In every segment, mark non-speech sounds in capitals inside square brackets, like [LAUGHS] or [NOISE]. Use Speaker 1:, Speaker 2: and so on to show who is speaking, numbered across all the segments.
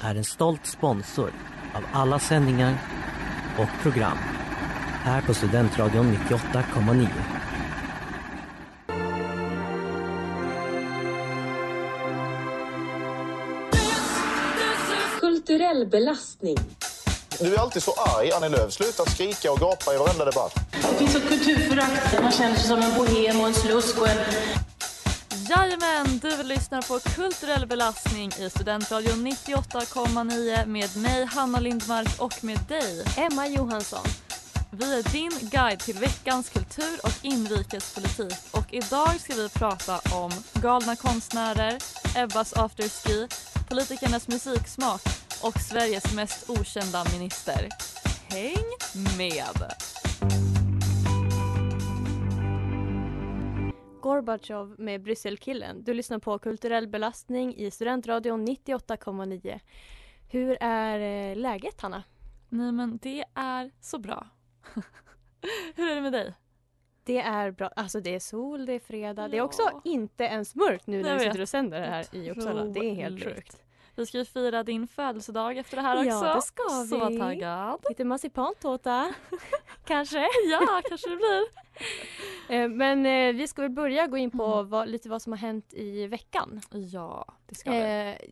Speaker 1: är en stolt sponsor av alla sändningar och program här på Studentradion 98,9.
Speaker 2: Kulturell belastning.
Speaker 3: Du är alltid så arg, Annie Lööf. Sluta skrika och gapa i varenda debatt.
Speaker 4: Det finns ett kulturförakt. Man känner sig som en bohem och en slusk och en...
Speaker 5: Jajamän, du lyssnar på Kulturell belastning i Studentradion 98,9 med mig Hanna Lindmark och med dig
Speaker 6: Emma Johansson.
Speaker 5: Vi är din guide till veckans kultur och inrikespolitik och idag ska vi prata om galna konstnärer, Ebbas afterski, politikernas musiksmak och Sveriges mest okända minister. Häng med!
Speaker 6: Gorbatjov med Brysselkillen. Du lyssnar på Kulturell belastning i Studentradion 98,9. Hur är eh, läget Hanna?
Speaker 5: Nej men det är så bra. [LAUGHS] Hur är det med dig?
Speaker 6: Det är bra. Alltså det är sol, det är fredag. Det är
Speaker 5: Ja.
Speaker 6: också inte ens mörkt nu när vi sitter och sänder det här i Uppsala. Det är helt sjukt.
Speaker 5: Vi ska ju fira din födelsedag efter det här också.
Speaker 6: Ja, det ska
Speaker 5: Så
Speaker 6: vi.
Speaker 5: taggad.
Speaker 6: Lite marsipantårta. [LAUGHS] Kanske.
Speaker 5: Ja, kanske det blir. [LAUGHS]
Speaker 6: Eh, Men eh, vi ska väl börja gå in på
Speaker 5: Mm.
Speaker 6: vad, lite vad som har hänt i veckan.
Speaker 5: Ja, det ska vi.
Speaker 6: Eh,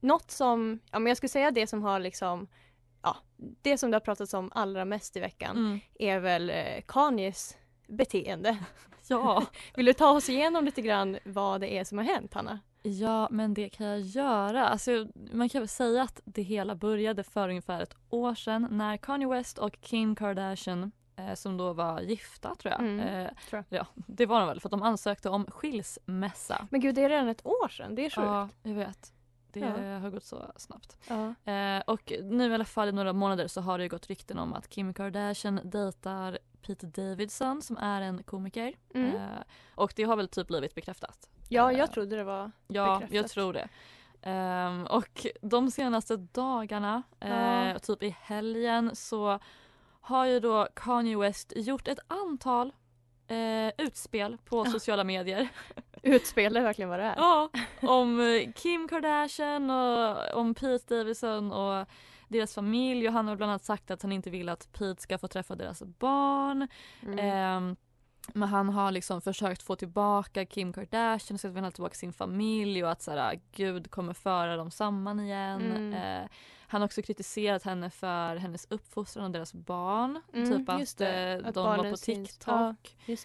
Speaker 6: något som, ja men jag skulle säga det som har liksom, ja, det som det har pratats om allra mest i veckan
Speaker 5: Mm.
Speaker 6: är väl eh, Kanyes beteende. [LAUGHS]
Speaker 5: Ja.
Speaker 6: Vill du ta oss igenom lite grann vad det är som har hänt Hanna?
Speaker 5: Ja, men det kan jag göra. Alltså, man kan väl säga att det hela började för ungefär ett år sedan när Kanye West och Kim Kardashian eh, som då var gifta tror jag.
Speaker 6: Mm,
Speaker 5: Eh,
Speaker 6: tror
Speaker 5: Ja, det var de väl för att de ansökte om skilsmässa.
Speaker 6: Men gud det är redan ett år sedan, det är sjukt.
Speaker 5: Ja, jag vet. Det
Speaker 6: Ja.
Speaker 5: har gått så snabbt.
Speaker 6: Ja.
Speaker 5: Eh, och nu i alla fall i några månader så har det ju gått rykten om att Kim Kardashian dejtar Pete Davidson som är en komiker.
Speaker 6: Mm.
Speaker 5: Eh, och det har väl typ blivit bekräftat.
Speaker 6: Ja,
Speaker 5: Eh,
Speaker 6: jag trodde det var
Speaker 5: Ja,
Speaker 6: bekräftat.
Speaker 5: jag tror det. Ehm, och de senaste dagarna, eh,
Speaker 6: Ja.
Speaker 5: typ i helgen så har ju då Kanye West gjort ett antal eh, utspel på
Speaker 6: Ja.
Speaker 5: sociala medier. [LAUGHS]
Speaker 6: Utspel är verkligen vad det är.
Speaker 5: Ja, om eh, Kim Kardashian och om Pete Davidson och deras familj och han har bland annat sagt att han inte vill att Pete ska få träffa deras barn.
Speaker 6: Mm.
Speaker 5: Ehm, men han har liksom försökt få tillbaka Kim Kardashian och så att han ha tillbaka sin familj och att så här, Gud kommer föra dem samman igen.
Speaker 6: Mm.
Speaker 5: Eh, han har också kritiserat henne för hennes uppfostran och deras barn.
Speaker 6: Mm,
Speaker 5: typ att,
Speaker 6: det.
Speaker 5: eh,
Speaker 6: Att
Speaker 5: de var på. TikTok.
Speaker 6: Ja.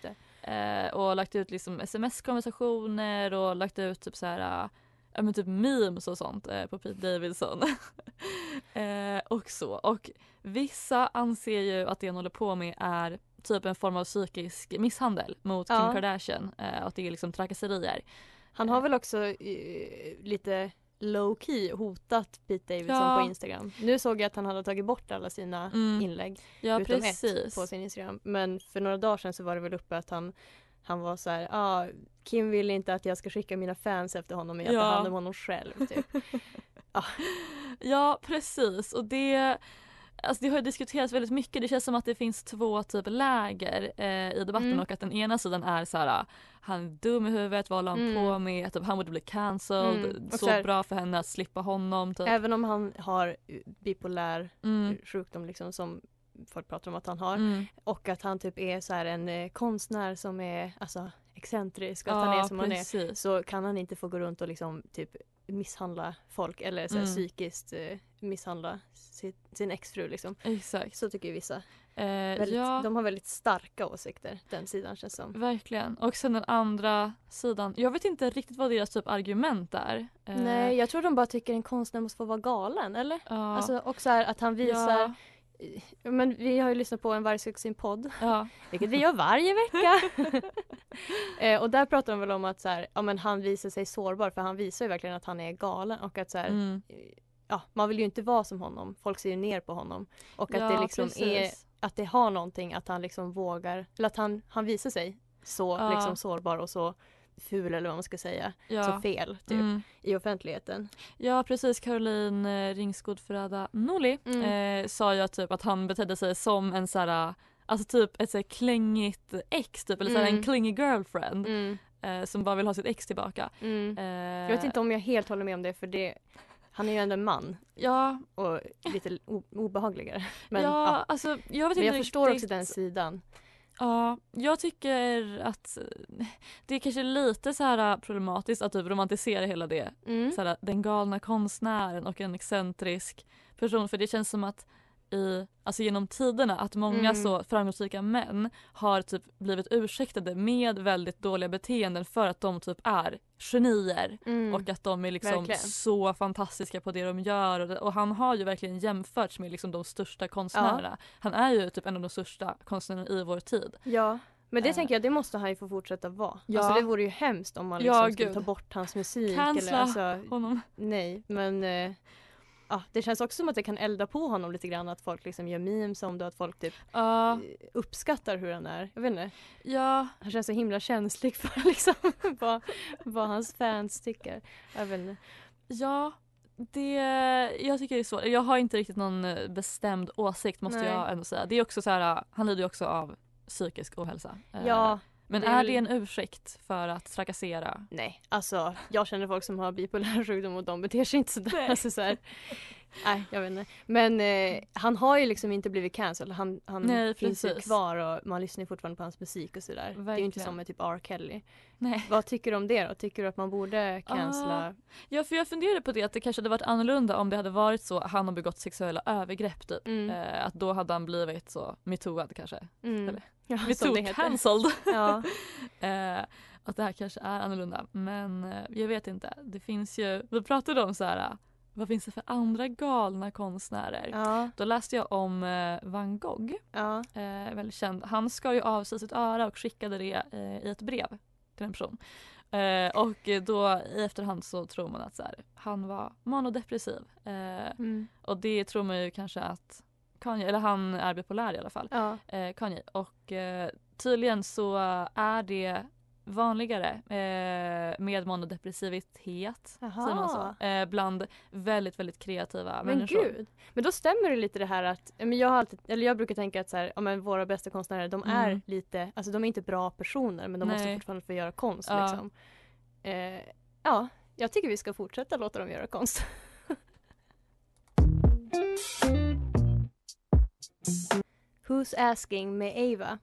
Speaker 5: Eh, och lagt ut liksom sms-konversationer och lagt ut typ så här ja men typ memes och sånt eh, på Pete Davidson. [LAUGHS] eh, och så. Och vissa anser ju att det han håller på med är typ en form av psykisk misshandel mot Kim
Speaker 6: Ja.
Speaker 5: Kardashian. Eh, och att det är liksom trakasserier.
Speaker 6: Han har väl också eh, lite low key hotat Pete Davidson
Speaker 5: Ja.
Speaker 6: på Instagram. Nu såg jag att han hade tagit bort alla sina
Speaker 5: Mm.
Speaker 6: inlägg
Speaker 5: Ja
Speaker 6: utom
Speaker 5: precis.
Speaker 6: ett på sin Instagram. Men för några dagar sedan så var det väl uppe att han han var så här, ah, Kim vill inte att jag ska skicka mina fans efter honom men jag tar
Speaker 5: Ja.
Speaker 6: hand om honom själv. Typ. [LAUGHS]
Speaker 5: Ja precis och det Alltså det har diskuterats väldigt mycket. Det känns som att det finns två typ läger eh, i debatten
Speaker 6: Mm.
Speaker 5: och att den ena sidan är så här han är dum i huvudet, vad håller han
Speaker 6: Mm.
Speaker 5: på med? Typ, han borde bli cancelled.
Speaker 6: Mm.
Speaker 5: Så
Speaker 6: här-
Speaker 5: bra för henne att slippa honom. Typ.
Speaker 6: Även om han har bipolär
Speaker 5: Mm.
Speaker 6: sjukdom liksom som folk pratar om att han har.
Speaker 5: Mm.
Speaker 6: Och att han typ är så här en eh, konstnär som är alltså excentrisk och att han
Speaker 5: Ja
Speaker 6: är som han är.
Speaker 5: precis.
Speaker 6: Så kan han inte få gå runt och liksom typ misshandla folk eller så
Speaker 5: Mm.
Speaker 6: psykiskt eh, misshandla sin, sin exfru liksom.
Speaker 5: Exakt.
Speaker 6: Så tycker vissa.
Speaker 5: Eh,
Speaker 6: Väldigt,
Speaker 5: ja,
Speaker 6: De har väldigt starka åsikter, den sidan känns som.
Speaker 5: verkligen. Och sen den andra sidan. Jag vet inte riktigt vad deras typ argument är. Eh,
Speaker 6: Nej, jag tror de bara tycker en konstnär måste få vara galen, eller?
Speaker 5: ja,
Speaker 6: Alltså också här att han visar,
Speaker 5: ja,
Speaker 6: men vi har ju lyssnat på en Vargsuccin-podd,
Speaker 5: ja, [LAUGHS]
Speaker 6: vilket vi gör varje vecka. [LAUGHS] eh, och där pratar de väl om att så här, ja, men han visar sig sårbar för han visar ju verkligen att han är galen och att så här,
Speaker 5: mm.
Speaker 6: ja, man vill ju inte vara som honom. Folk ser ju ner på honom. Och att
Speaker 5: ja,
Speaker 6: det liksom är, att det har någonting att han liksom vågar, eller att han, han visar sig så
Speaker 5: Ja.
Speaker 6: liksom sårbar och så ful eller vad man ska säga,
Speaker 5: ja.
Speaker 6: så fel typ
Speaker 5: Mm.
Speaker 6: i offentligheten.
Speaker 5: Ja precis, Caroline eh, Ringsgård Ferrada Noli
Speaker 6: Mm.
Speaker 5: eh, sa ju att, typ, att han betedde sig som en så här, alltså typ ett så här klängigt ex typ, eller så här,
Speaker 6: Mm.
Speaker 5: en clingy girlfriend
Speaker 6: Mm,
Speaker 5: eh, som bara vill ha sitt ex tillbaka.
Speaker 6: mm.
Speaker 5: Eh,
Speaker 6: Jag vet inte om jag helt håller med om det för det, han är ju ändå en man
Speaker 5: Ja,
Speaker 6: och lite obehagligare. Men,
Speaker 5: ja,
Speaker 6: ja.
Speaker 5: alltså jag
Speaker 6: Men jag förstår också den sidan.
Speaker 5: Ja, jag tycker att eh, det är kanske lite så här problematiskt att typ romantisera hela det.
Speaker 6: Mm.
Speaker 5: Så här, den galna konstnären och en excentrisk person. För det känns som att i, alltså genom tiderna att många
Speaker 6: Mm.
Speaker 5: så framgångsrika män har typ blivit ursäktade med väldigt dåliga beteenden för att de typ är genier
Speaker 6: Mm.
Speaker 5: och att de är liksom
Speaker 6: Verkligen.
Speaker 5: så fantastiska på det de gör och, och han har ju verkligen jämförts med liksom de största konstnärerna. Han är ju typ en av de största konstnärerna i vår tid.
Speaker 6: Ja, men det
Speaker 5: Eh.
Speaker 6: tänker jag, det måste han ju få fortsätta vara.
Speaker 5: Ja.
Speaker 6: Alltså det vore ju hemskt om man
Speaker 5: Ja,
Speaker 6: liksom skulle
Speaker 5: gud.
Speaker 6: ta bort hans musik.
Speaker 5: Cancella
Speaker 6: Eller, alltså,
Speaker 5: Honom.
Speaker 6: nej, men eh, ja, det känns också som att det kan elda på honom lite grann. Att folk liksom gör memes om det, att folk typ eh, uppskattar hur han är. Jag vet inte,
Speaker 5: ja,
Speaker 6: han känns så himla känslig för [LAUGHS] liksom vad, vad hans fans tycker. Jag vet inte.
Speaker 5: ja. Det, jag tycker det är svårt. Jag har inte riktigt någon eh, bestämd åsikt måste
Speaker 6: Nej.
Speaker 5: jag ändå säga. Det är också så här, han lider ju också av psykisk ohälsa. Eh,
Speaker 6: Ja,
Speaker 5: Men
Speaker 6: det är
Speaker 5: är det en ursäkt för att trakassera?
Speaker 6: nej, alltså jag känner folk som har bipolär sjukdom och de beter sig inte sådär. Alltså, så här, nej, jag vet inte. Men eh, han har ju liksom inte blivit cancelled. Han, han
Speaker 5: Nej,
Speaker 6: finns ju kvar och man lyssnar fortfarande på hans musik och sådär. Det är ju inte som med typ R. Kelly.
Speaker 5: Nej.
Speaker 6: Vad tycker du om det då? Tycker du att man borde cancella?
Speaker 5: Ja för jag funderade på det att det kanske hade varit annorlunda om det hade varit så att han har begått sexuella övergrepp typ.
Speaker 6: Mm.
Speaker 5: Eh, att då hade han blivit så metooad kanske.
Speaker 6: Mm.
Speaker 5: eller- [LAUGHS]
Speaker 6: Ja, som det
Speaker 5: Metoo
Speaker 6: heter.
Speaker 5: cancelled. [LAUGHS]
Speaker 6: Ja. [LAUGHS]
Speaker 5: eh, att det här kanske är annorlunda. Men eh, jag vet inte. Det finns ju, vi pratade om så här. Vad finns det för andra galna konstnärer?
Speaker 6: Ja,
Speaker 5: Då läste jag om eh, van Gogh,
Speaker 6: ja.
Speaker 5: eh, väldigt känd. Han skar ju av sig sitt öra och skickade det eh, i ett brev till en person. Eh, och då i efterhand så tror man att så här, han var manodepressiv. Eh,
Speaker 6: Mm.
Speaker 5: och det tror man ju kanske att Kanye, eller han är bipolär i alla fall,
Speaker 6: ja.
Speaker 5: eh, Kanye. Och tydligen så är det vanligare eh, med monodepressivitet säger man så, eh, bland väldigt väldigt kreativa
Speaker 6: Men
Speaker 5: människor.
Speaker 6: gud. Men då stämmer det lite det här att, ja, men jag har alltid, eller jag brukar tänka att så här, ja, men våra bästa konstnärer de är
Speaker 5: Mm.
Speaker 6: lite, alltså de är inte bra personer men de måste
Speaker 5: Nej.
Speaker 6: fortfarande få göra konst
Speaker 5: Ja.
Speaker 6: liksom. Eh, ja, jag tycker vi ska fortsätta låta dem göra konst. [LAUGHS] Who's asking med Ava.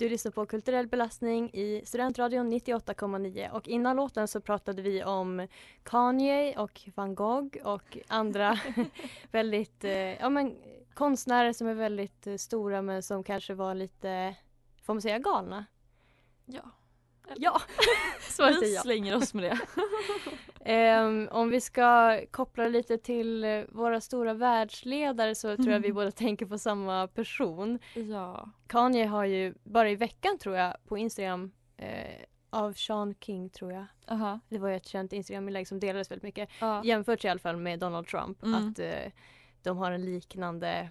Speaker 6: Du lyssnar på Kulturell belastning i Studentradion 98,9 och innan låten så pratade vi om Kanye och van Gogh och andra [LAUGHS] väldigt, eh, ja men konstnärer som är väldigt eh, stora men som kanske var lite, får man säga galna?
Speaker 5: Ja.
Speaker 6: Ja, [LAUGHS] svaret är
Speaker 5: Vi
Speaker 6: ja.
Speaker 5: slänger oss med det. [LAUGHS]
Speaker 6: Ehm, om vi ska koppla lite till eh, våra stora världsledare så tror jag vi
Speaker 5: Mm.
Speaker 6: båda tänker på samma person.
Speaker 5: ja.
Speaker 6: Kanye har ju bara i veckan tror jag på Instagram eh, av Sean King tror jag.
Speaker 5: Aha.
Speaker 6: Det var ju ett känt Instagram-inlägg som delades väldigt mycket.
Speaker 5: Ja.
Speaker 6: Jämfört i alla fall med Donald Trump.
Speaker 5: Mm.
Speaker 6: Att eh, de har en liknande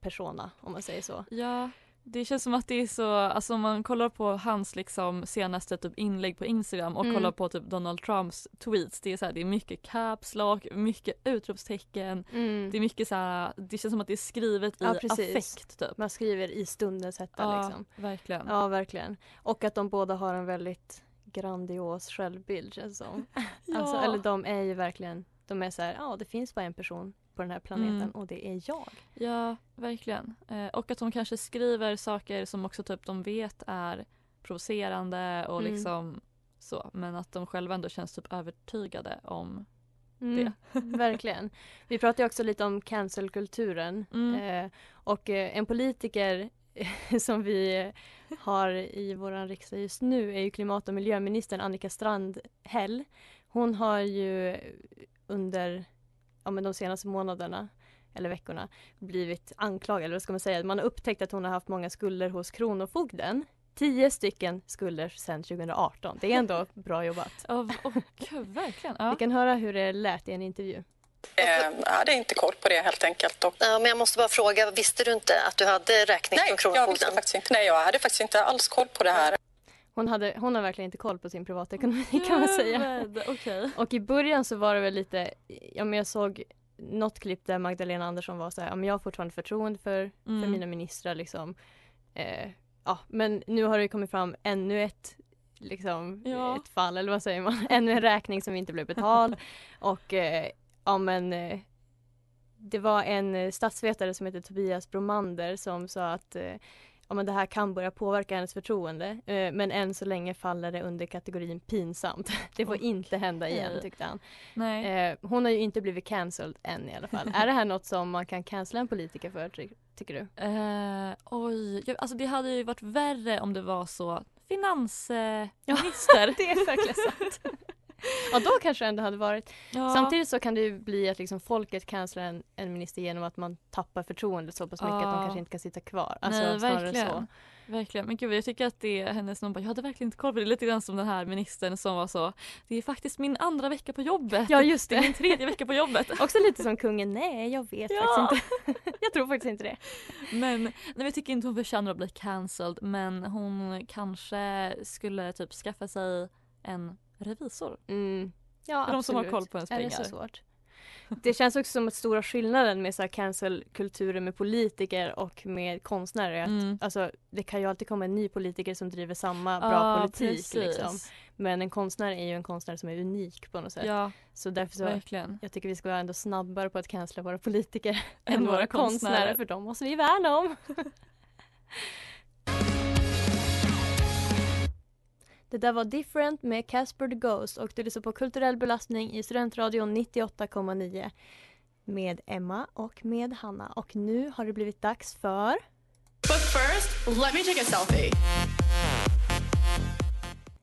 Speaker 6: persona om man säger så.
Speaker 5: ja. Det känns som att det är så, alltså om man kollar på hans liksom senaste typ inlägg på Instagram och
Speaker 6: Mm.
Speaker 5: kollar på typ Donald Trumps tweets. Det är så här, det är mycket caps lock, mycket utropstecken. Det är mycket så här, det känns som att det är skrivet i
Speaker 6: Ja, precis.
Speaker 5: affekt typ.
Speaker 6: Man skriver i stundens hetta
Speaker 5: Ja,
Speaker 6: liksom.
Speaker 5: verkligen.
Speaker 6: Ja, verkligen. Och att de båda har en väldigt grandios självbild känns som. [LAUGHS] Alltså, eller de är ju verkligen, de är så här, ja det finns bara en person på den här planeten
Speaker 5: Mm.
Speaker 6: och det är jag.
Speaker 5: Ja, verkligen. Eh, och att de kanske skriver saker som också typ de vet är provocerande och
Speaker 6: Mm.
Speaker 5: liksom så. Men att de själva ändå känns typ övertygade om
Speaker 6: Mm, [LAUGHS] verkligen. Vi pratade också lite om cancelkulturen
Speaker 5: Mm.
Speaker 6: eh, och eh, en politiker [LAUGHS] som vi har i vår riksdag just nu är ju klimat och miljöministern Annika Strandhäll. Hon har ju under ja, men de senaste månaderna eller veckorna blivit anklagad, eller vad ska man säga, man har upptäckt att hon har haft många skulder hos Kronofogden. Tio stycken skulder sedan 2018. Det är ändå [LAUGHS] bra jobbat.
Speaker 5: V- åh, gud, verkligen. Ja.
Speaker 6: Vi kan höra hur det lät i en intervju.
Speaker 7: Eh, jag hade inte koll på det helt enkelt. Och...
Speaker 8: Ja, men jag måste bara fråga, visste du inte att du hade räkning
Speaker 7: Nej,
Speaker 8: från
Speaker 7: jag
Speaker 8: Kronofogden?
Speaker 7: visste faktiskt inte. Nej, jag hade faktiskt inte alls koll på det här.
Speaker 6: Hon, hade, hon har verkligen inte koll på sin privatekonomi kan man säga.
Speaker 5: Okej.
Speaker 6: Och i början så var det väl lite, ja men jag såg något klipp där Magdalena Andersson var så här, ja men jag har fortfarande förtroende för, för
Speaker 5: Mm.
Speaker 6: mina ministrar liksom. Eh, ja men nu har det kommit fram ännu ett liksom
Speaker 5: Ja.
Speaker 6: ett fall eller vad säger man, [LAUGHS] ännu en räkning som inte blev betald [LAUGHS] och eh, ja men eh, det var en statsvetare som heter Tobias Bromander som sa att eh, ja, men det här kan börja påverka hennes förtroende eh, men än så länge faller det under kategorin pinsamt. [LAUGHS] Det får
Speaker 5: Okej.
Speaker 6: inte hända igen tyckte han.
Speaker 5: Nej.
Speaker 6: Eh, hon har ju inte blivit cancelled än i alla fall. [LAUGHS] är det här något som man kan cancella en politiker för ty- tycker du?
Speaker 5: Eh, oj, jag, alltså det hade ju varit värre om det var så finansminister. [LAUGHS]
Speaker 6: det är verkligen sant. Ja då kanske det ändå hade varit.
Speaker 5: ja.
Speaker 6: Samtidigt så kan det ju bli att liksom folket cancelar en, en minister genom att man tappar förtroendet så pass mycket att de kanske inte kan sitta kvar. Alltså
Speaker 5: Nej, verkligen.
Speaker 6: så.
Speaker 5: Verkligen. Men gud jag tycker att det är hennes någon bara, jag hade verkligen inte koll på det. Lite grann som den här ministern som var så, det är faktiskt min andra vecka på jobbet.
Speaker 6: Ja just
Speaker 5: Det [LAUGHS] är
Speaker 6: det.
Speaker 5: min tredje vecka på jobbet. [LAUGHS]
Speaker 6: Också lite som kungen, nej jag vet
Speaker 5: Ja.
Speaker 6: faktiskt inte. [LAUGHS] jag tror faktiskt inte det.
Speaker 5: Men nej, jag tycker inte hon förtjänar att bli cancelled men hon kanske skulle typ skaffa sig en revisor.
Speaker 6: Mm. Ja,
Speaker 5: För de som har
Speaker 6: absolut.
Speaker 5: koll på ens
Speaker 6: Är det
Speaker 5: pengar.
Speaker 6: så svårt? Det känns också som att stora skillnaden med så cancel-kulturen med politiker och med konstnärer är att
Speaker 5: Mm.
Speaker 6: alltså, det kan ju alltid komma en ny politiker som driver samma bra
Speaker 5: Ja,
Speaker 6: politik. Liksom. Men en konstnär är ju en konstnär som är unik på något sätt.
Speaker 5: Ja,
Speaker 6: Så därför så
Speaker 5: verkligen.
Speaker 6: jag tycker vi ska vara ändå snabbare på att cancella våra politiker
Speaker 5: Än
Speaker 6: än
Speaker 5: våra
Speaker 6: våra konstnärer
Speaker 5: konstnärer.
Speaker 6: för de måste vi värna om. [LAUGHS] Det där var Different med Casper the Ghost och du lyssnar på kulturell belastning i Studentradion 98,9 med Emma och med Hanna. Och nu har det blivit dags för
Speaker 9: But first, let me take a selfie.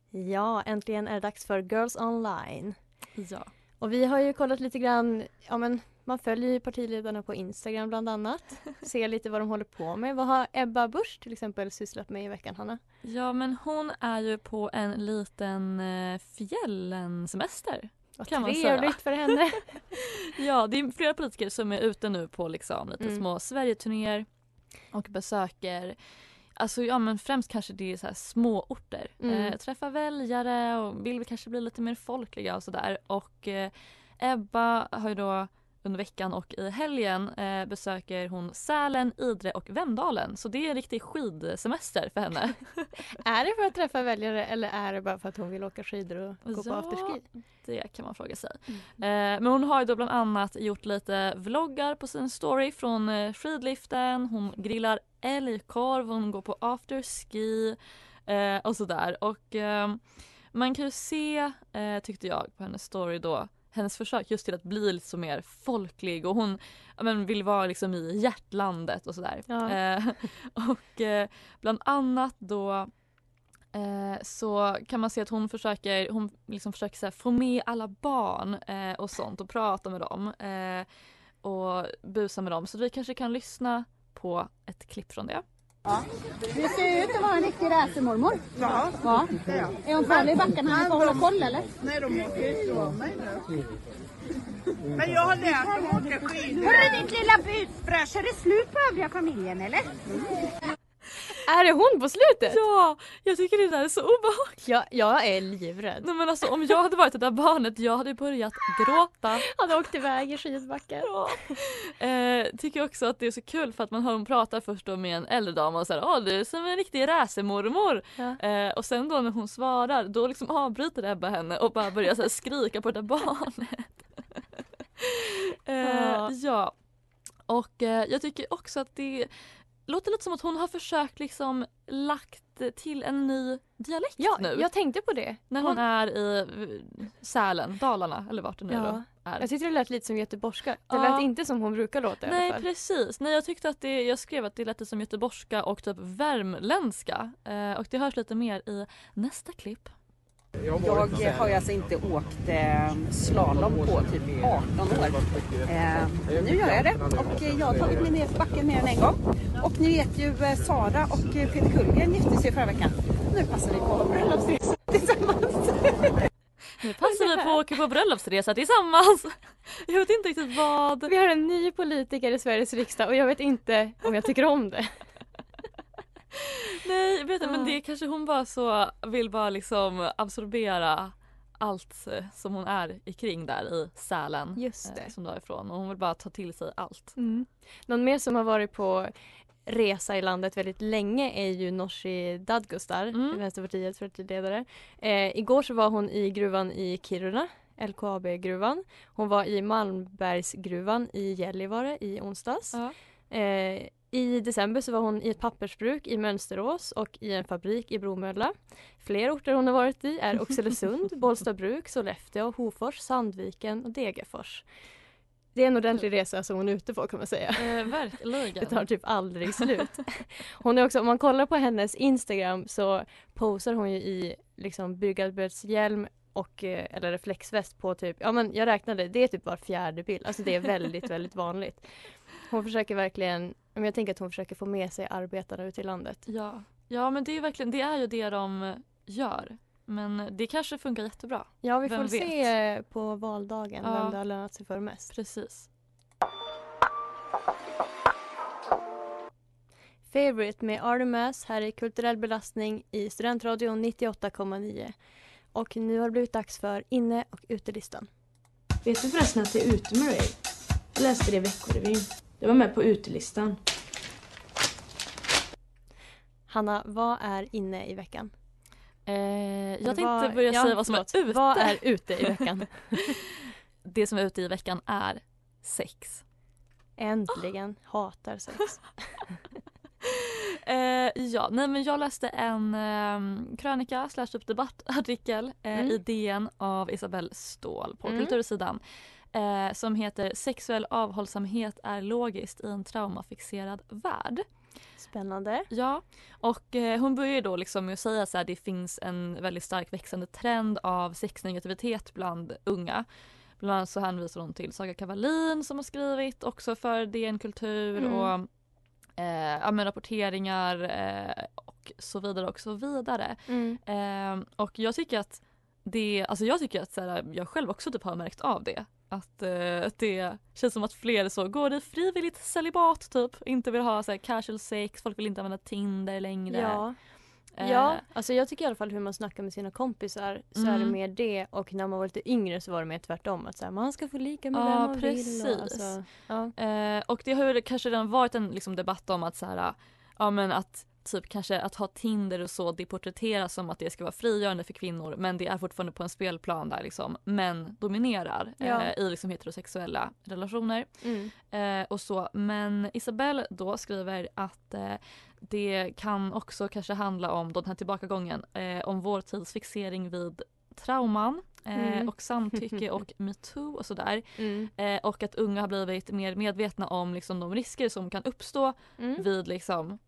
Speaker 6: Ja, äntligen är det dags för Girls Online.
Speaker 5: Ja.
Speaker 6: Och vi har ju kollat lite grann, ja men man följer ju partiledarna på Instagram bland annat. [LAUGHS] Ser lite vad de håller på med. Vad har Ebba Busch till exempel sysslat med i veckan, Hanna?
Speaker 5: ja men hon är ju på en liten eh, fjällensemester.
Speaker 6: Vad
Speaker 5: Kan man
Speaker 6: trevligt
Speaker 5: säga.
Speaker 6: för henne. [LAUGHS]
Speaker 5: Ja det är flera politiker som är ute nu på liksom lite
Speaker 6: Mm.
Speaker 5: små Sverigeturnéer och besöker Alltså ja men främst kanske det är så här små orter.
Speaker 6: Mm.
Speaker 5: Eh, träffa väljare och vill kanske bli lite mer folkliga och sådär. Och eh, Ebba har ju då under veckan och i helgen eh, besöker hon Sälen, Idre och Vemdalen. Så det är en riktig skidsemester för henne. [LAUGHS]
Speaker 6: är det för att träffa väljare eller är det bara för att hon vill åka skidor och gå på
Speaker 5: Ja.
Speaker 6: afterski?
Speaker 5: Det kan man fråga sig.
Speaker 6: Mm.
Speaker 5: Eh, men hon har ju då bland annat gjort lite vloggar på sin story från eh, skidliften. Hon grillar älgkorv, hon går på afterski eh, och sådär. Och eh, man kan ju se, eh, tyckte jag, på hennes story då hennes försök just till att bli lite så mer folklig och hon men, vill vara liksom i hjärtlandet och sådär.
Speaker 6: Ja.
Speaker 5: Eh, [LAUGHS] och eh, bland annat då Eh, så kan man se att hon försöker, hon liksom försöker så här, få med alla barn eh, och sånt och prata med dem eh, och busa med dem. Så vi kanske kan lyssna på ett klipp från det.
Speaker 10: Du ser ut att vara en riktig racermormor.
Speaker 9: Ja,
Speaker 10: Ja.
Speaker 9: är jag.
Speaker 10: Är hon farlig i backarna? Han får hålla koll eller?
Speaker 9: Nej, de åker ju ifrån mig nu. Men jag har lärt dem att åka skidor.
Speaker 10: Hörru ditt lilla busfrös, är det slut på övriga familjen eller?
Speaker 6: Är det hon på slutet?
Speaker 5: Ja, jag tycker det där är så obehagligt.
Speaker 6: Jag, jag är livrädd.
Speaker 5: Nej, men alltså, om jag hade varit det där barnet, jag hade börjat gråta.
Speaker 6: Han åkte iväg i skidbackar.
Speaker 5: Ja. Eh, tycker också att det är så kul för att man hör hon prata först då med en äldre dam och säger åh du är som en riktig racermormor.
Speaker 6: Ja.
Speaker 5: Eh, och sen då när hon svarar då liksom avbryter Ebba henne och bara börjar så skrika på det där barnet. [LAUGHS] eh,
Speaker 6: Ja.
Speaker 5: ja. Och eh, jag tycker också att det låter lite som att hon har försökt liksom lagt till en ny dialekt
Speaker 6: Ja,
Speaker 5: nu.
Speaker 6: jag tänkte på det.
Speaker 5: När hon är i eh, Sälen, Dalarna eller vart det nu
Speaker 6: Ja.
Speaker 5: då är.
Speaker 6: Jag tyckte det lät lite som göteborgska. Det
Speaker 5: Ja.
Speaker 6: lät inte som hon brukar låta i alla
Speaker 5: Nej precis, nej jag tyckte att det, jag skrev att det lät som göteborgska och typ värmländska. Eh, och det hörs lite mer i nästa klipp.
Speaker 11: Jag har ju alltså inte åkt eh, slalom på typ 18 år. Eh, nu gör jag det och jag har tagit mig ner för backen mer än en gång. Och ni vet ju eh, Sara och eh, Peter Kullgren gifte sig förra veckan. Nu passar vi på bröllopsresa [LAUGHS] tillsammans.
Speaker 5: Nu passar vi på att åka på bröllopsresa tillsammans. Jag vet inte riktigt vad.
Speaker 6: Vi har en ny politiker i Sveriges riksdag och jag vet inte om jag tycker om det.
Speaker 5: Nej, vet du, men det kanske hon bara så vill bara liksom absorbera allt eh, som hon är i kring där i Sälen.
Speaker 6: Just det.
Speaker 5: Eh, som du ifrån och hon vill bara ta till sig allt.
Speaker 6: Mm. Någon mer som har varit på resa i landet väldigt länge är ju Nooshi Dadgostar,
Speaker 5: Mm.
Speaker 6: Vänsterpartiets partiledare. Eh, igår så var hon i gruvan i Kiruna, LKAB-gruvan. Hon var i Malmbergsgruvan i Gällivare i onsdags. Eh, I december så var hon i ett pappersbruk i Mönsterås och i en fabrik i Bromölla. Fler orter hon har varit i är Oxelösund, [LAUGHS] Bollstabruk, Sollefteå, Hofors, Sandviken och Degerfors. Det är en ordentlig resa som hon är ute på kan man säga.
Speaker 5: Eh, verkligen. [LAUGHS]
Speaker 6: Det tar typ aldrig slut. [LAUGHS] Hon är också, om man kollar på hennes Instagram så posar hon ju i liksom byggarbetshjälm och eh, eller reflexväst på typ, ja men jag räknade, det är typ var fjärde bild. Alltså det är väldigt, väldigt vanligt. Hon försöker verkligen, men jag tänker att hon försöker få med sig arbetarna ut i landet.
Speaker 5: Ja. ja, men det är verkligen det är ju det de gör. Men det kanske funkar jättebra.
Speaker 6: Ja, vi
Speaker 5: Vem
Speaker 6: får
Speaker 5: vet?
Speaker 6: se på valdagen
Speaker 5: Ja.
Speaker 6: vem det har lönat sig för mest.
Speaker 5: Precis.
Speaker 6: Favorite med Artemas här i Kulturell belastning i Studentradion 98,9. Och nu har det blivit dags för inne och utelistan.
Speaker 12: Vet du förresten att det är ute med dig? Jag läste det i Veckorevyn. Det var med på utelistan.
Speaker 6: Hanna, vad är inne i veckan?
Speaker 5: Eh, jag tänkte
Speaker 6: vad-
Speaker 5: börja
Speaker 6: ja,
Speaker 5: säga vad som
Speaker 6: förlåt.
Speaker 5: är ute.
Speaker 6: Vad är ute i veckan? [LAUGHS]
Speaker 5: det som är ute i veckan är sex.
Speaker 6: Äntligen. Hatar sex. [LAUGHS]
Speaker 5: Eh, ja, nej men jag läste en eh, krönika slash typ debattartikel eh,
Speaker 6: Mm.
Speaker 5: i DN av Isabelle Ståhl på
Speaker 6: Mm.
Speaker 5: Kultursidan eh, som heter Sexuell avhållsamhet är logiskt i en traumafixerad värld.
Speaker 6: Spännande.
Speaker 5: Ja, och eh, hon börjar då liksom med att säga här det finns en väldigt stark växande trend av sexnegativitet bland unga. Bland annat så hänvisar hon till Saga Kavalin som har skrivit också för DN Kultur
Speaker 6: Mm.
Speaker 5: och eh, ja, men rapporteringar eh, och så vidare och så vidare.
Speaker 6: Mm.
Speaker 5: Eh, och jag tycker att det, alltså jag tycker att så här, jag själv också typ har märkt av det. Att eh, det känns som att fler så går i frivilligt celibat typ. Inte vill ha så här, casual sex, folk vill inte använda Tinder längre.
Speaker 6: Ja.
Speaker 5: Eh,
Speaker 6: Ja, alltså jag tycker i alla fall hur man snackar med sina kompisar så är det
Speaker 5: Mm.
Speaker 6: mer det och när man var lite yngre så var det mer tvärtom att så här, man ska få lika med vem
Speaker 5: Ja
Speaker 6: man
Speaker 5: precis.
Speaker 6: vill. Och, alltså, ja.
Speaker 5: eh, och det har ju kanske redan varit en liksom, debatt om att så här, ja men att typ kanske att ha Tinder och så det porträtteras som att det ska vara frigörande för kvinnor men det är fortfarande på en spelplan där liksom män dominerar
Speaker 6: Ja.
Speaker 5: eh, i liksom heterosexuella relationer.
Speaker 6: Mm.
Speaker 5: Eh, och så. Men Isabelle då skriver att eh, det kan också kanske handla om då den här tillbakagången eh, om vår tids fixering vid trauman eh,
Speaker 6: Mm.
Speaker 5: och samtycke och [LAUGHS] metoo och sådär.
Speaker 6: Mm.
Speaker 5: Eh, och att unga har blivit mer medvetna om liksom, de risker som kan uppstå
Speaker 6: Mm.
Speaker 5: vid liksom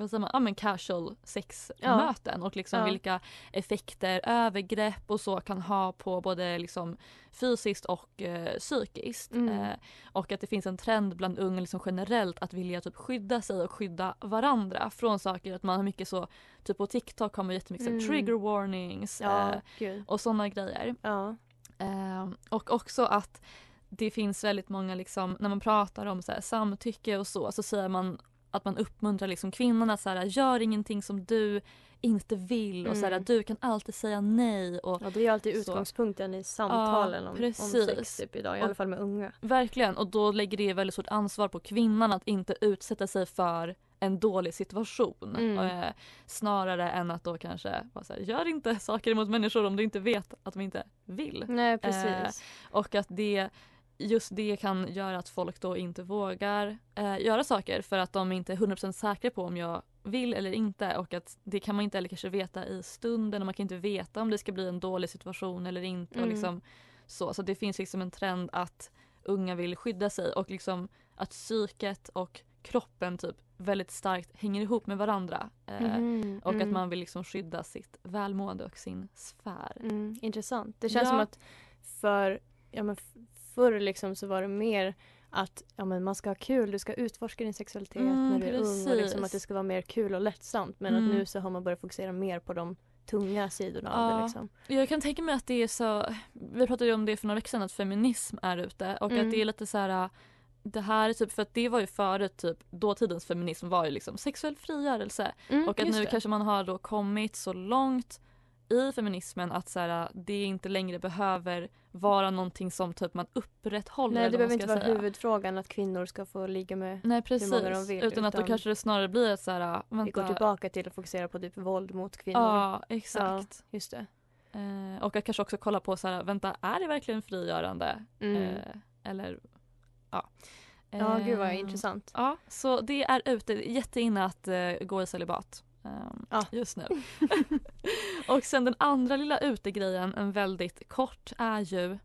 Speaker 5: vad säger man, ja, men casual
Speaker 6: Ja.
Speaker 5: sexmöten och liksom
Speaker 6: Ja.
Speaker 5: vilka effekter övergrepp och så kan ha på både liksom fysiskt och eh, psykiskt.
Speaker 6: Mm.
Speaker 5: Eh, och att det finns en trend bland unga liksom generellt att vilja typ skydda sig och skydda varandra från saker. Att man har mycket så, typ på TikTok har man jättemycket
Speaker 6: Mm.
Speaker 5: trigger warnings
Speaker 6: Ja,
Speaker 5: eh, och sådana grejer.
Speaker 6: Ja.
Speaker 5: Eh, och också att det finns väldigt många, liksom, när man pratar om så här, samtycke och så, så säger man att man uppmuntrar liksom kvinnorna så här, gör ingenting som du inte vill och så här,
Speaker 6: Mm.
Speaker 5: du kan alltid säga nej. Och
Speaker 6: Ja, det är alltid
Speaker 5: så.
Speaker 6: utgångspunkten i samtalen om, om
Speaker 5: precis.
Speaker 6: sex typ idag, i
Speaker 5: Och-
Speaker 6: alla fall med unga.
Speaker 5: Verkligen, och då lägger det väldigt stort ansvar på kvinnan att inte utsätta sig för en dålig situation.
Speaker 6: Mm.
Speaker 5: Eh, snarare än att då kanske vara så här, gör inte saker mot människor om du inte vet att de inte vill.
Speaker 6: Nej, precis.
Speaker 5: Eh, och att det just det kan göra att folk då inte vågar eh, göra saker för att de inte är 100% säkra på om jag vill eller inte och att det kan man inte heller kanske veta i stunden och man kan inte veta om det ska bli en dålig situation eller inte och
Speaker 6: Mm.
Speaker 5: liksom Så, så det finns liksom en trend att unga vill skydda sig och liksom att psyket och kroppen typ väldigt starkt hänger ihop med varandra. Eh,
Speaker 6: Mhm,
Speaker 5: och att
Speaker 6: mm.
Speaker 5: man vill liksom skydda sitt välmående och sin sfär.
Speaker 6: Mm, intressant. Det känns
Speaker 5: Ja.
Speaker 6: som att för, ja, men förr liksom så var det mer att ja, men man ska ha kul, du ska utforska din sexualitet
Speaker 5: Mm,
Speaker 6: när du är ung och liksom
Speaker 5: precis.
Speaker 6: att det ska vara mer kul och lättsamt. Men
Speaker 5: Mm.
Speaker 6: att nu så har man börjat fokusera mer på de tunga sidorna av det.
Speaker 5: Ja.
Speaker 6: Liksom.
Speaker 5: Jag kan tänka mig att det är så, vi pratade ju om det för några veckor sedan att feminism är ute och
Speaker 6: Mm.
Speaker 5: att det är lite så här det här är typ, för att det var ju före typ dåtidens feminism var ju liksom sexuell frigörelse
Speaker 6: Mm,
Speaker 5: och att nu
Speaker 6: det.
Speaker 5: kanske man har då kommit så långt i feminismen att så här, det inte längre behöver vara någonting som typ man upprätthåller.
Speaker 6: Nej, det behöver inte vara
Speaker 5: säga.
Speaker 6: huvudfrågan att kvinnor ska få ligga med
Speaker 5: Nej
Speaker 6: hur många de
Speaker 5: precis,
Speaker 6: vill.
Speaker 5: utan att då kanske det snarare blir att så här, vänta.
Speaker 6: vi går tillbaka till att fokusera på typ våld mot kvinnor.
Speaker 5: Ja, exakt.
Speaker 6: Ja, just det.
Speaker 5: Eh, och att kanske också kolla på så här, vänta, är det verkligen frigörande?
Speaker 6: Mm.
Speaker 5: Eh, eller, ja.
Speaker 6: Ja, gud vad
Speaker 5: Eh,
Speaker 6: intressant.
Speaker 5: Ja, så det är ute, jätteinne att gå i celibat eh, just nu. [LAUGHS] och sen den andra lilla utegrejen, en väldigt kort, är ju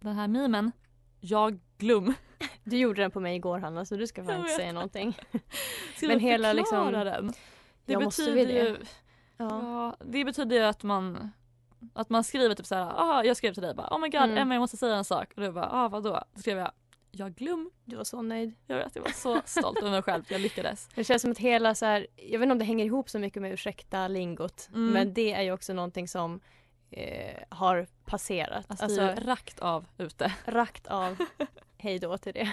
Speaker 5: den här memen, jag glum. [LAUGHS]
Speaker 6: Du gjorde den på mig igår Hanna så du ska fan
Speaker 5: Jag
Speaker 6: inte säga någonting. [LAUGHS]
Speaker 5: Ska
Speaker 6: Men hela liksom...
Speaker 5: den? Det
Speaker 6: ja, måste
Speaker 5: betyder
Speaker 6: det?
Speaker 5: ju, ja. det betyder ju att man att man skriver typ såhär, ah, jag skrev till dig bara oh my god
Speaker 6: Mm.
Speaker 5: Emma jag måste säga en sak och du bara ah vadå? Då skrev jag, jag glum.
Speaker 6: Du var så nöjd.
Speaker 5: Jag vet, jag var så stolt över mig själv, jag lyckades.
Speaker 6: Det känns som att hela så här, jag vet inte om det hänger ihop så mycket med ursäkta lingot.
Speaker 5: Mm.
Speaker 6: Men det är ju också någonting som eh, har passerat.
Speaker 5: Alltså, är rakt av ute.
Speaker 6: Rakt av. [LAUGHS] Hej då till det.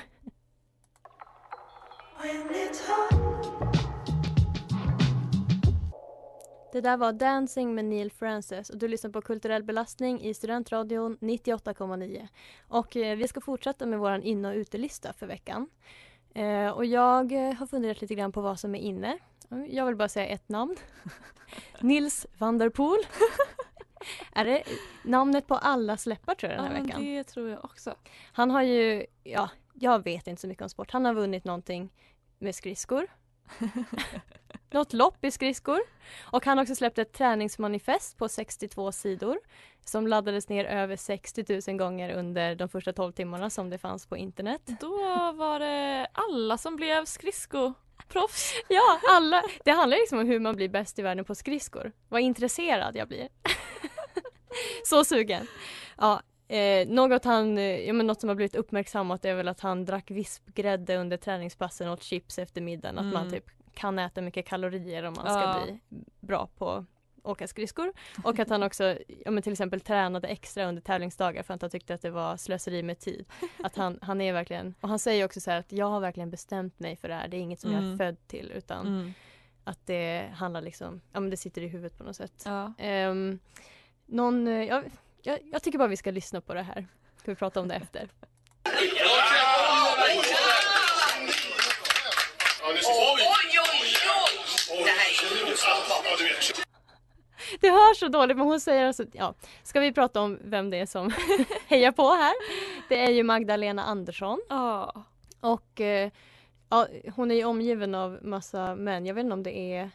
Speaker 6: Det där var Dancing med Neil Francis och du lyssnar på Kulturell belastning i Studentradion 98,9. Och eh, vi ska fortsätta med vår in och utelista för veckan. Eh, och jag eh, har funderat lite grann på vad som är inne. Jag vill bara säga ett namn. [LAUGHS] Nils van der Poel. [LAUGHS] är det namnet på alla släppar tror jag den här
Speaker 5: ja,
Speaker 6: veckan?
Speaker 5: det tror jag också.
Speaker 6: Han har ju, ja, jag vet inte så mycket om sport. Han har vunnit någonting med skridskor. [LAUGHS] Något lopp i skridskor. Och han har också släppt ett träningsmanifest på 62 sidor som laddades ner över 60 000 gånger under de första 12 timmarna som det fanns på internet.
Speaker 5: Då var det alla som blev skridskoproffs. [LAUGHS]
Speaker 6: Ja, alla. Det handlar liksom om hur man blir bäst i världen på skridskor. Vad intresserad jag blir. [LAUGHS] Så sugen. Ja, eh, något, han, eh, ja, men något som har blivit uppmärksammat är väl att han drack vispgrädde under träningspassen och åt chips efter middagen. Att man
Speaker 5: Mm.
Speaker 6: typ kan äta mycket kalorier om man ska
Speaker 5: Ja.
Speaker 6: bli bra på åka skridskor. Och att han också ja, men till exempel tränade extra under tävlingsdagar för att han tyckte att det var slöseri med tid. Att han, [LAUGHS] han är verkligen, och han säger också så här att jag har verkligen bestämt mig för det här. Det är inget som jag är
Speaker 5: Mm.
Speaker 6: född till utan
Speaker 5: Mm.
Speaker 6: att det handlar liksom, ja men det sitter i huvudet på något sätt.
Speaker 5: Ja.
Speaker 6: Ehm, någon, eh, jag, jag, tycker bara vi ska lyssna på det här. Ska vi prata om det efter. Det hörs så dåligt men hon säger alltså, ja, ska vi prata om vem det är som [LAUGHS] hejar på här? Det är ju Magdalena Andersson.
Speaker 5: Ja.
Speaker 6: Och eh, ja, hon är ju omgiven av massa män. Jag vet inte om det är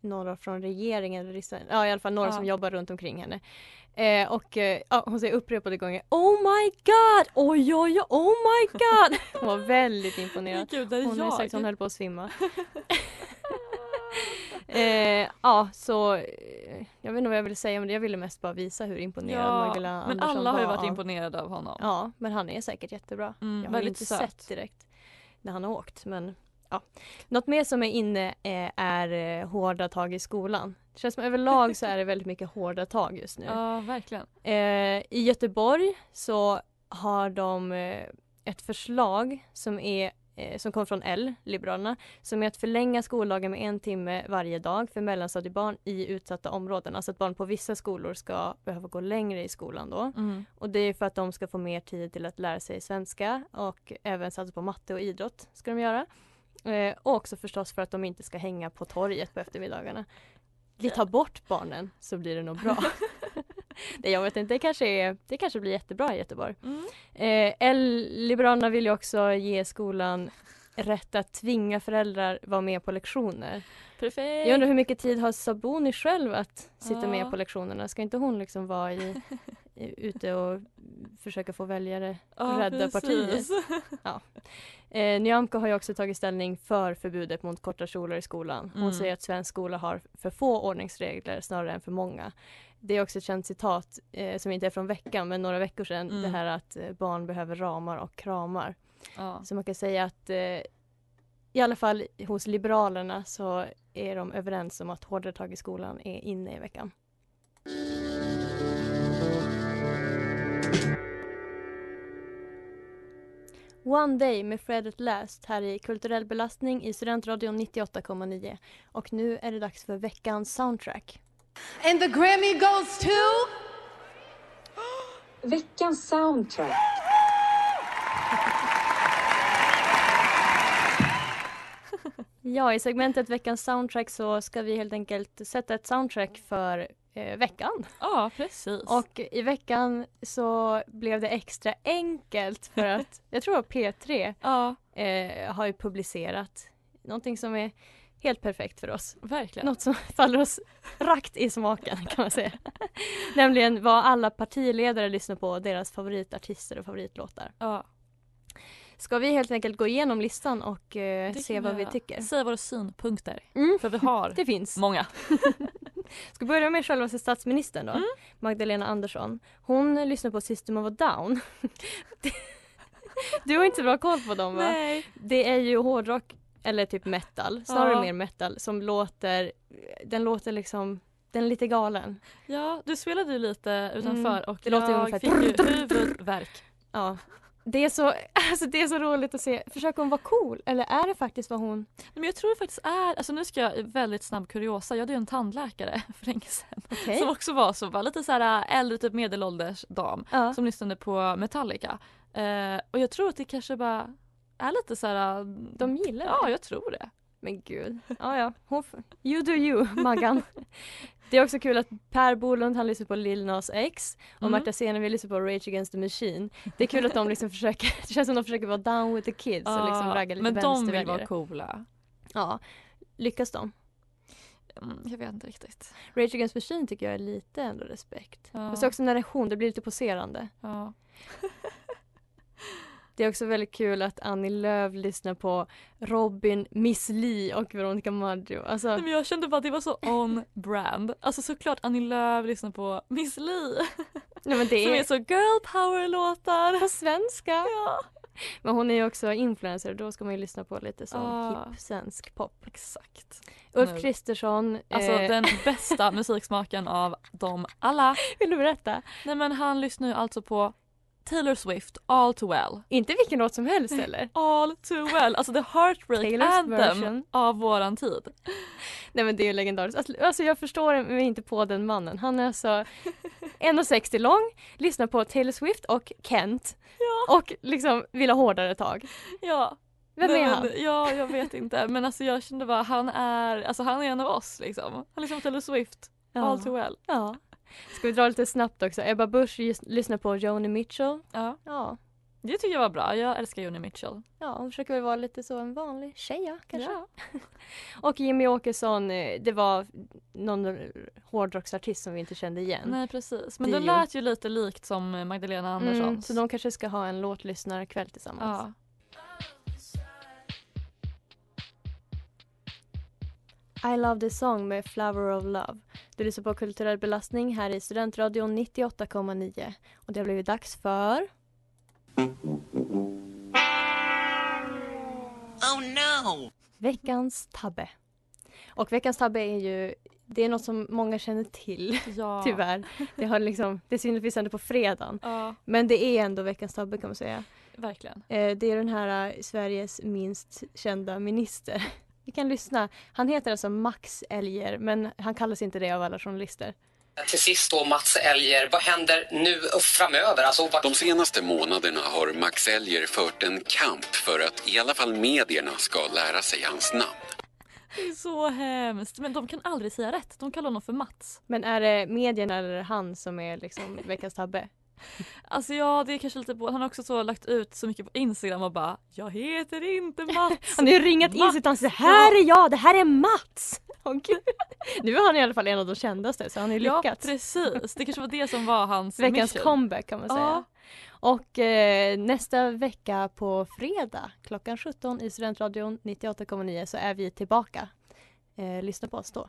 Speaker 6: några från regeringen eller. Ja i alla fall några
Speaker 5: Ja.
Speaker 6: som jobbar runt omkring henne. Eh, och eh, hon säger upprepade gånger Oh my god! Oj oj oj! Oh my god! [LAUGHS] Hon var väldigt imponerad.
Speaker 5: Gud, är
Speaker 6: hon har sagt att hon höll på att svimma. [LAUGHS] [LAUGHS] eh, ja så eh, jag vet inte vad jag ville säga det. Jag ville mest bara visa hur imponerad
Speaker 5: Ja,
Speaker 6: Magdalena
Speaker 5: men
Speaker 6: Andersson
Speaker 5: alla har ju
Speaker 6: var
Speaker 5: varit
Speaker 6: av-
Speaker 5: imponerade av honom.
Speaker 6: Ja, men han är säkert jättebra.
Speaker 5: Mm,
Speaker 6: jag har inte
Speaker 5: söt.
Speaker 6: sett direkt när han har åkt. Men, ja. Något mer som är inne eh, är eh, hårda tag i skolan. Det känns som överlag så är det väldigt mycket hårda tag just nu.
Speaker 5: Ja, verkligen.
Speaker 6: Eh, I Göteborg så har de eh, ett förslag som är eh, som kommer från L, Liberalerna, som är att förlänga skoldagen med en timme varje dag för mellanstadiebarn i utsatta områden. Alltså att barn på vissa skolor ska behöva gå längre i skolan då.
Speaker 5: Mm.
Speaker 6: Och det är för att de ska få mer tid till att lära sig svenska och även satsa på matte och idrott ska de göra. Eh, och också förstås för att de inte ska hänga på torget på eftermiddagarna. Vi tar bort barnen så blir det nog bra. [LAUGHS] Nej, jag vet inte, det kanske, är, det kanske blir jättebra i Göteborg.
Speaker 5: Mm.
Speaker 6: Eh, Liberalerna vill ju också ge skolan rätt att tvinga föräldrar vara med på lektioner.
Speaker 5: Perfekt.
Speaker 6: Jag undrar hur mycket tid har Sabuni själv att sitta
Speaker 5: Ja.
Speaker 6: med på lektionerna? Ska inte hon liksom vara i, [LAUGHS] ute och försöka få väljare
Speaker 5: Ja,
Speaker 6: rädda partiet. Ja. Eh, Nyamko har ju också tagit ställning för förbudet mot korta kjolar i skolan. Hon
Speaker 5: Mm.
Speaker 6: säger att svensk skola har för få ordningsregler snarare än för många. Det är också ett känt citat eh, som inte är från veckan men några veckor sedan.
Speaker 5: Mm.
Speaker 6: Det här att eh, barn behöver ramar och kramar.
Speaker 5: Ja.
Speaker 6: Så man kan säga att eh, i alla fall hos Liberalerna så är de överens om att hårdare tag i skolan är inne i veckan. One Day med Fred at Last här i Kulturell belastning i Studentradion 98,9. Och nu är det dags för veckans soundtrack.
Speaker 2: And the Grammy goes to...
Speaker 8: Veckans soundtrack.
Speaker 6: Ja, i segmentet veckans soundtrack så ska vi helt enkelt sätta ett soundtrack för eh, veckan.
Speaker 5: Ja, precis.
Speaker 6: Och i veckan så blev det extra enkelt för att [LAUGHS] jag tror att P3
Speaker 5: ja.
Speaker 6: eh, har ju publicerat någonting som är helt perfekt för oss.
Speaker 5: Verkligen.
Speaker 6: Något som [LAUGHS] faller oss rakt i smaken kan man säga. [LAUGHS] Nämligen vad alla partiledare lyssnar på, deras favoritartister och favoritlåtar.
Speaker 5: Ja.
Speaker 6: Ska vi helt enkelt gå igenom listan och eh, se vad vi tycker?
Speaker 5: Säga våra synpunkter.
Speaker 6: Mm.
Speaker 5: För vi har
Speaker 6: Det finns.
Speaker 5: många.
Speaker 6: Ska börja med själva statsministern då.
Speaker 5: Mm.
Speaker 6: Magdalena Andersson. Hon lyssnar på System of a Down. [LAUGHS] du har inte så bra koll på dem va?
Speaker 5: Nej.
Speaker 6: Det är ju hårdrock eller typ metal, snarare
Speaker 5: Ja.
Speaker 6: mer metal som låter, den låter liksom, den är lite galen.
Speaker 5: Ja, du spelade ju lite utanför
Speaker 6: Mm.
Speaker 5: och
Speaker 6: Det låter
Speaker 5: jag
Speaker 6: ungefär-
Speaker 5: fick ju huvudvärk.
Speaker 6: Ja. Det är, så, [LAUGHS] alltså det är så roligt att se, försöker hon vara cool eller är det faktiskt vad hon...
Speaker 5: Men jag tror det faktiskt är, alltså nu ska jag väldigt snabb kuriosa, jag hade ju en tandläkare [LAUGHS] för länge sedan
Speaker 6: Okej.
Speaker 5: som också var så, var lite så här äldre, typ medelålders dam
Speaker 6: Ja.
Speaker 5: som lyssnade på Metallica. Eh, och jag tror att det kanske bara är lite så här.
Speaker 6: De gillar
Speaker 5: Ja,
Speaker 6: det.
Speaker 5: jag tror det.
Speaker 6: Men gud. Ja, ja. Hon you do you, Maggan. [LAUGHS] Det är också kul att Per Bolund han lyssnar på Lil Nas X och
Speaker 5: Mm.
Speaker 6: Marta Senevi lyssnar på Rage Against the Machine. Det är kul att de liksom försöker, [LAUGHS] det känns som de försöker vara down with the kids och liksom
Speaker 5: Ja,
Speaker 6: ragga lite
Speaker 5: men de vill vara coola.
Speaker 6: Ja. Lyckas de?
Speaker 5: Mm, jag vet inte riktigt.
Speaker 6: Rage Against the Machine tycker jag är lite ändå respekt.
Speaker 5: Ja.
Speaker 6: Fast också är hon, det blir lite poserande.
Speaker 5: Ja. [LAUGHS]
Speaker 6: Det är också väldigt kul att Annie Lööf lyssnar på Robin, Miss Li och Veronica Maggio. Alltså,
Speaker 5: Nej, men jag kände bara att det var så on brand. Alltså såklart Annie Lööf lyssnar på Miss Li. [LAUGHS]
Speaker 6: nej, men det
Speaker 5: Som
Speaker 6: är,
Speaker 5: är så girl power låtar.
Speaker 6: på svenska.
Speaker 5: Ja.
Speaker 6: Men hon är ju också influencer och då ska man ju lyssna på lite sån
Speaker 5: Ah.
Speaker 6: svensk pop.
Speaker 5: Exakt.
Speaker 6: Ulf. Kristersson.
Speaker 5: Alltså
Speaker 6: eh,
Speaker 5: den [LAUGHS] bästa musiksmaken av dem alla.
Speaker 6: Vill du berätta?
Speaker 5: Nej men han lyssnar ju alltså på Taylor Swift, All Too Well.
Speaker 6: Inte vilken låt som helst eller?
Speaker 5: All Too Well, alltså the heartbreak
Speaker 6: Taylors
Speaker 5: anthem
Speaker 6: version.
Speaker 5: av våran tid.
Speaker 6: Nej men det är ju legendariskt. Alltså, Alltså jag förstår mig inte på den mannen. Han är alltså 1,60 lång, lyssnar på Taylor Swift och Kent
Speaker 5: Ja.
Speaker 6: och liksom vill ha hårdare tag.
Speaker 5: Ja.
Speaker 6: Vem
Speaker 5: Nej,
Speaker 6: är
Speaker 5: men,
Speaker 6: han?
Speaker 5: Ja, jag vet inte. Men alltså jag kände bara, han är, alltså han är en av oss liksom. Han lyssnar på Taylor Swift,
Speaker 6: Ja.
Speaker 5: All Too Well.
Speaker 6: Ja. Ska vi dra lite snabbt också? Ebba Busch lyssnar på Joni Mitchell.
Speaker 5: Ja.
Speaker 6: Ja.
Speaker 5: Det tycker jag var bra. Jag älskar Joni Mitchell.
Speaker 6: Ja, hon försöker väl vara lite så en vanlig tjej ja, kanske.
Speaker 5: Ja. [LAUGHS]
Speaker 6: Och Jimmy Åkesson, eh, det var någon hårdrocksartist som vi inte kände igen.
Speaker 5: Nej precis. Men
Speaker 6: Dio.
Speaker 5: det lät ju lite likt som Magdalena Andersson.
Speaker 6: Mm, så de kanske ska ha en låtlyssnarkväll tillsammans.
Speaker 5: Ja.
Speaker 6: I Love the Song med Flower of Love. Du lyssnar på Kulturell belastning här i Studentradion 98,9. Och det har blivit dags för...
Speaker 13: Oh no!
Speaker 6: Veckans tabbe. Och veckans tabbe är ju, det är något som många känner till. [LAUGHS]
Speaker 5: Ja.
Speaker 6: Tyvärr. Det, har liksom, det syns vi sänder på fredagen.
Speaker 5: Ja,
Speaker 6: Men det är ändå veckans tabbe kan man säga.
Speaker 5: verkligen.
Speaker 6: Eh, det är den här eh, Sveriges minst kända minister. Vi kan lyssna. Han heter alltså Max Elger men han kallas inte det av alla journalister.
Speaker 14: Till sist då Mats Elger, vad händer nu och framöver? Alltså, vad...
Speaker 15: De senaste månaderna har Max Elger fört en kamp för att i alla fall medierna ska lära sig hans namn.
Speaker 5: Det är så hemskt. Men de kan aldrig säga rätt. De kallar honom för Mats.
Speaker 6: Men är det medierna eller han som är liksom veckans tabbe?
Speaker 5: Alltså ja, det är kanske lite på. Han har också så lagt ut så mycket på Instagram och bara Jag heter inte Mats.
Speaker 6: Han har ju ringat in
Speaker 5: Mats.
Speaker 6: sitt ansikte. Här är jag, det här är Mats! [LAUGHS] Gud. Nu är han i alla fall en av de kändaste så han har ju
Speaker 5: Ja,
Speaker 6: lyckats.
Speaker 5: precis. Det kanske var det som var hans
Speaker 6: Veckans
Speaker 5: mission.
Speaker 6: comeback kan man säga.
Speaker 5: Ja.
Speaker 6: Och eh, nästa vecka på fredag klockan 17 i Studentradion 98,9 så är vi tillbaka. Eh, lyssna på oss då.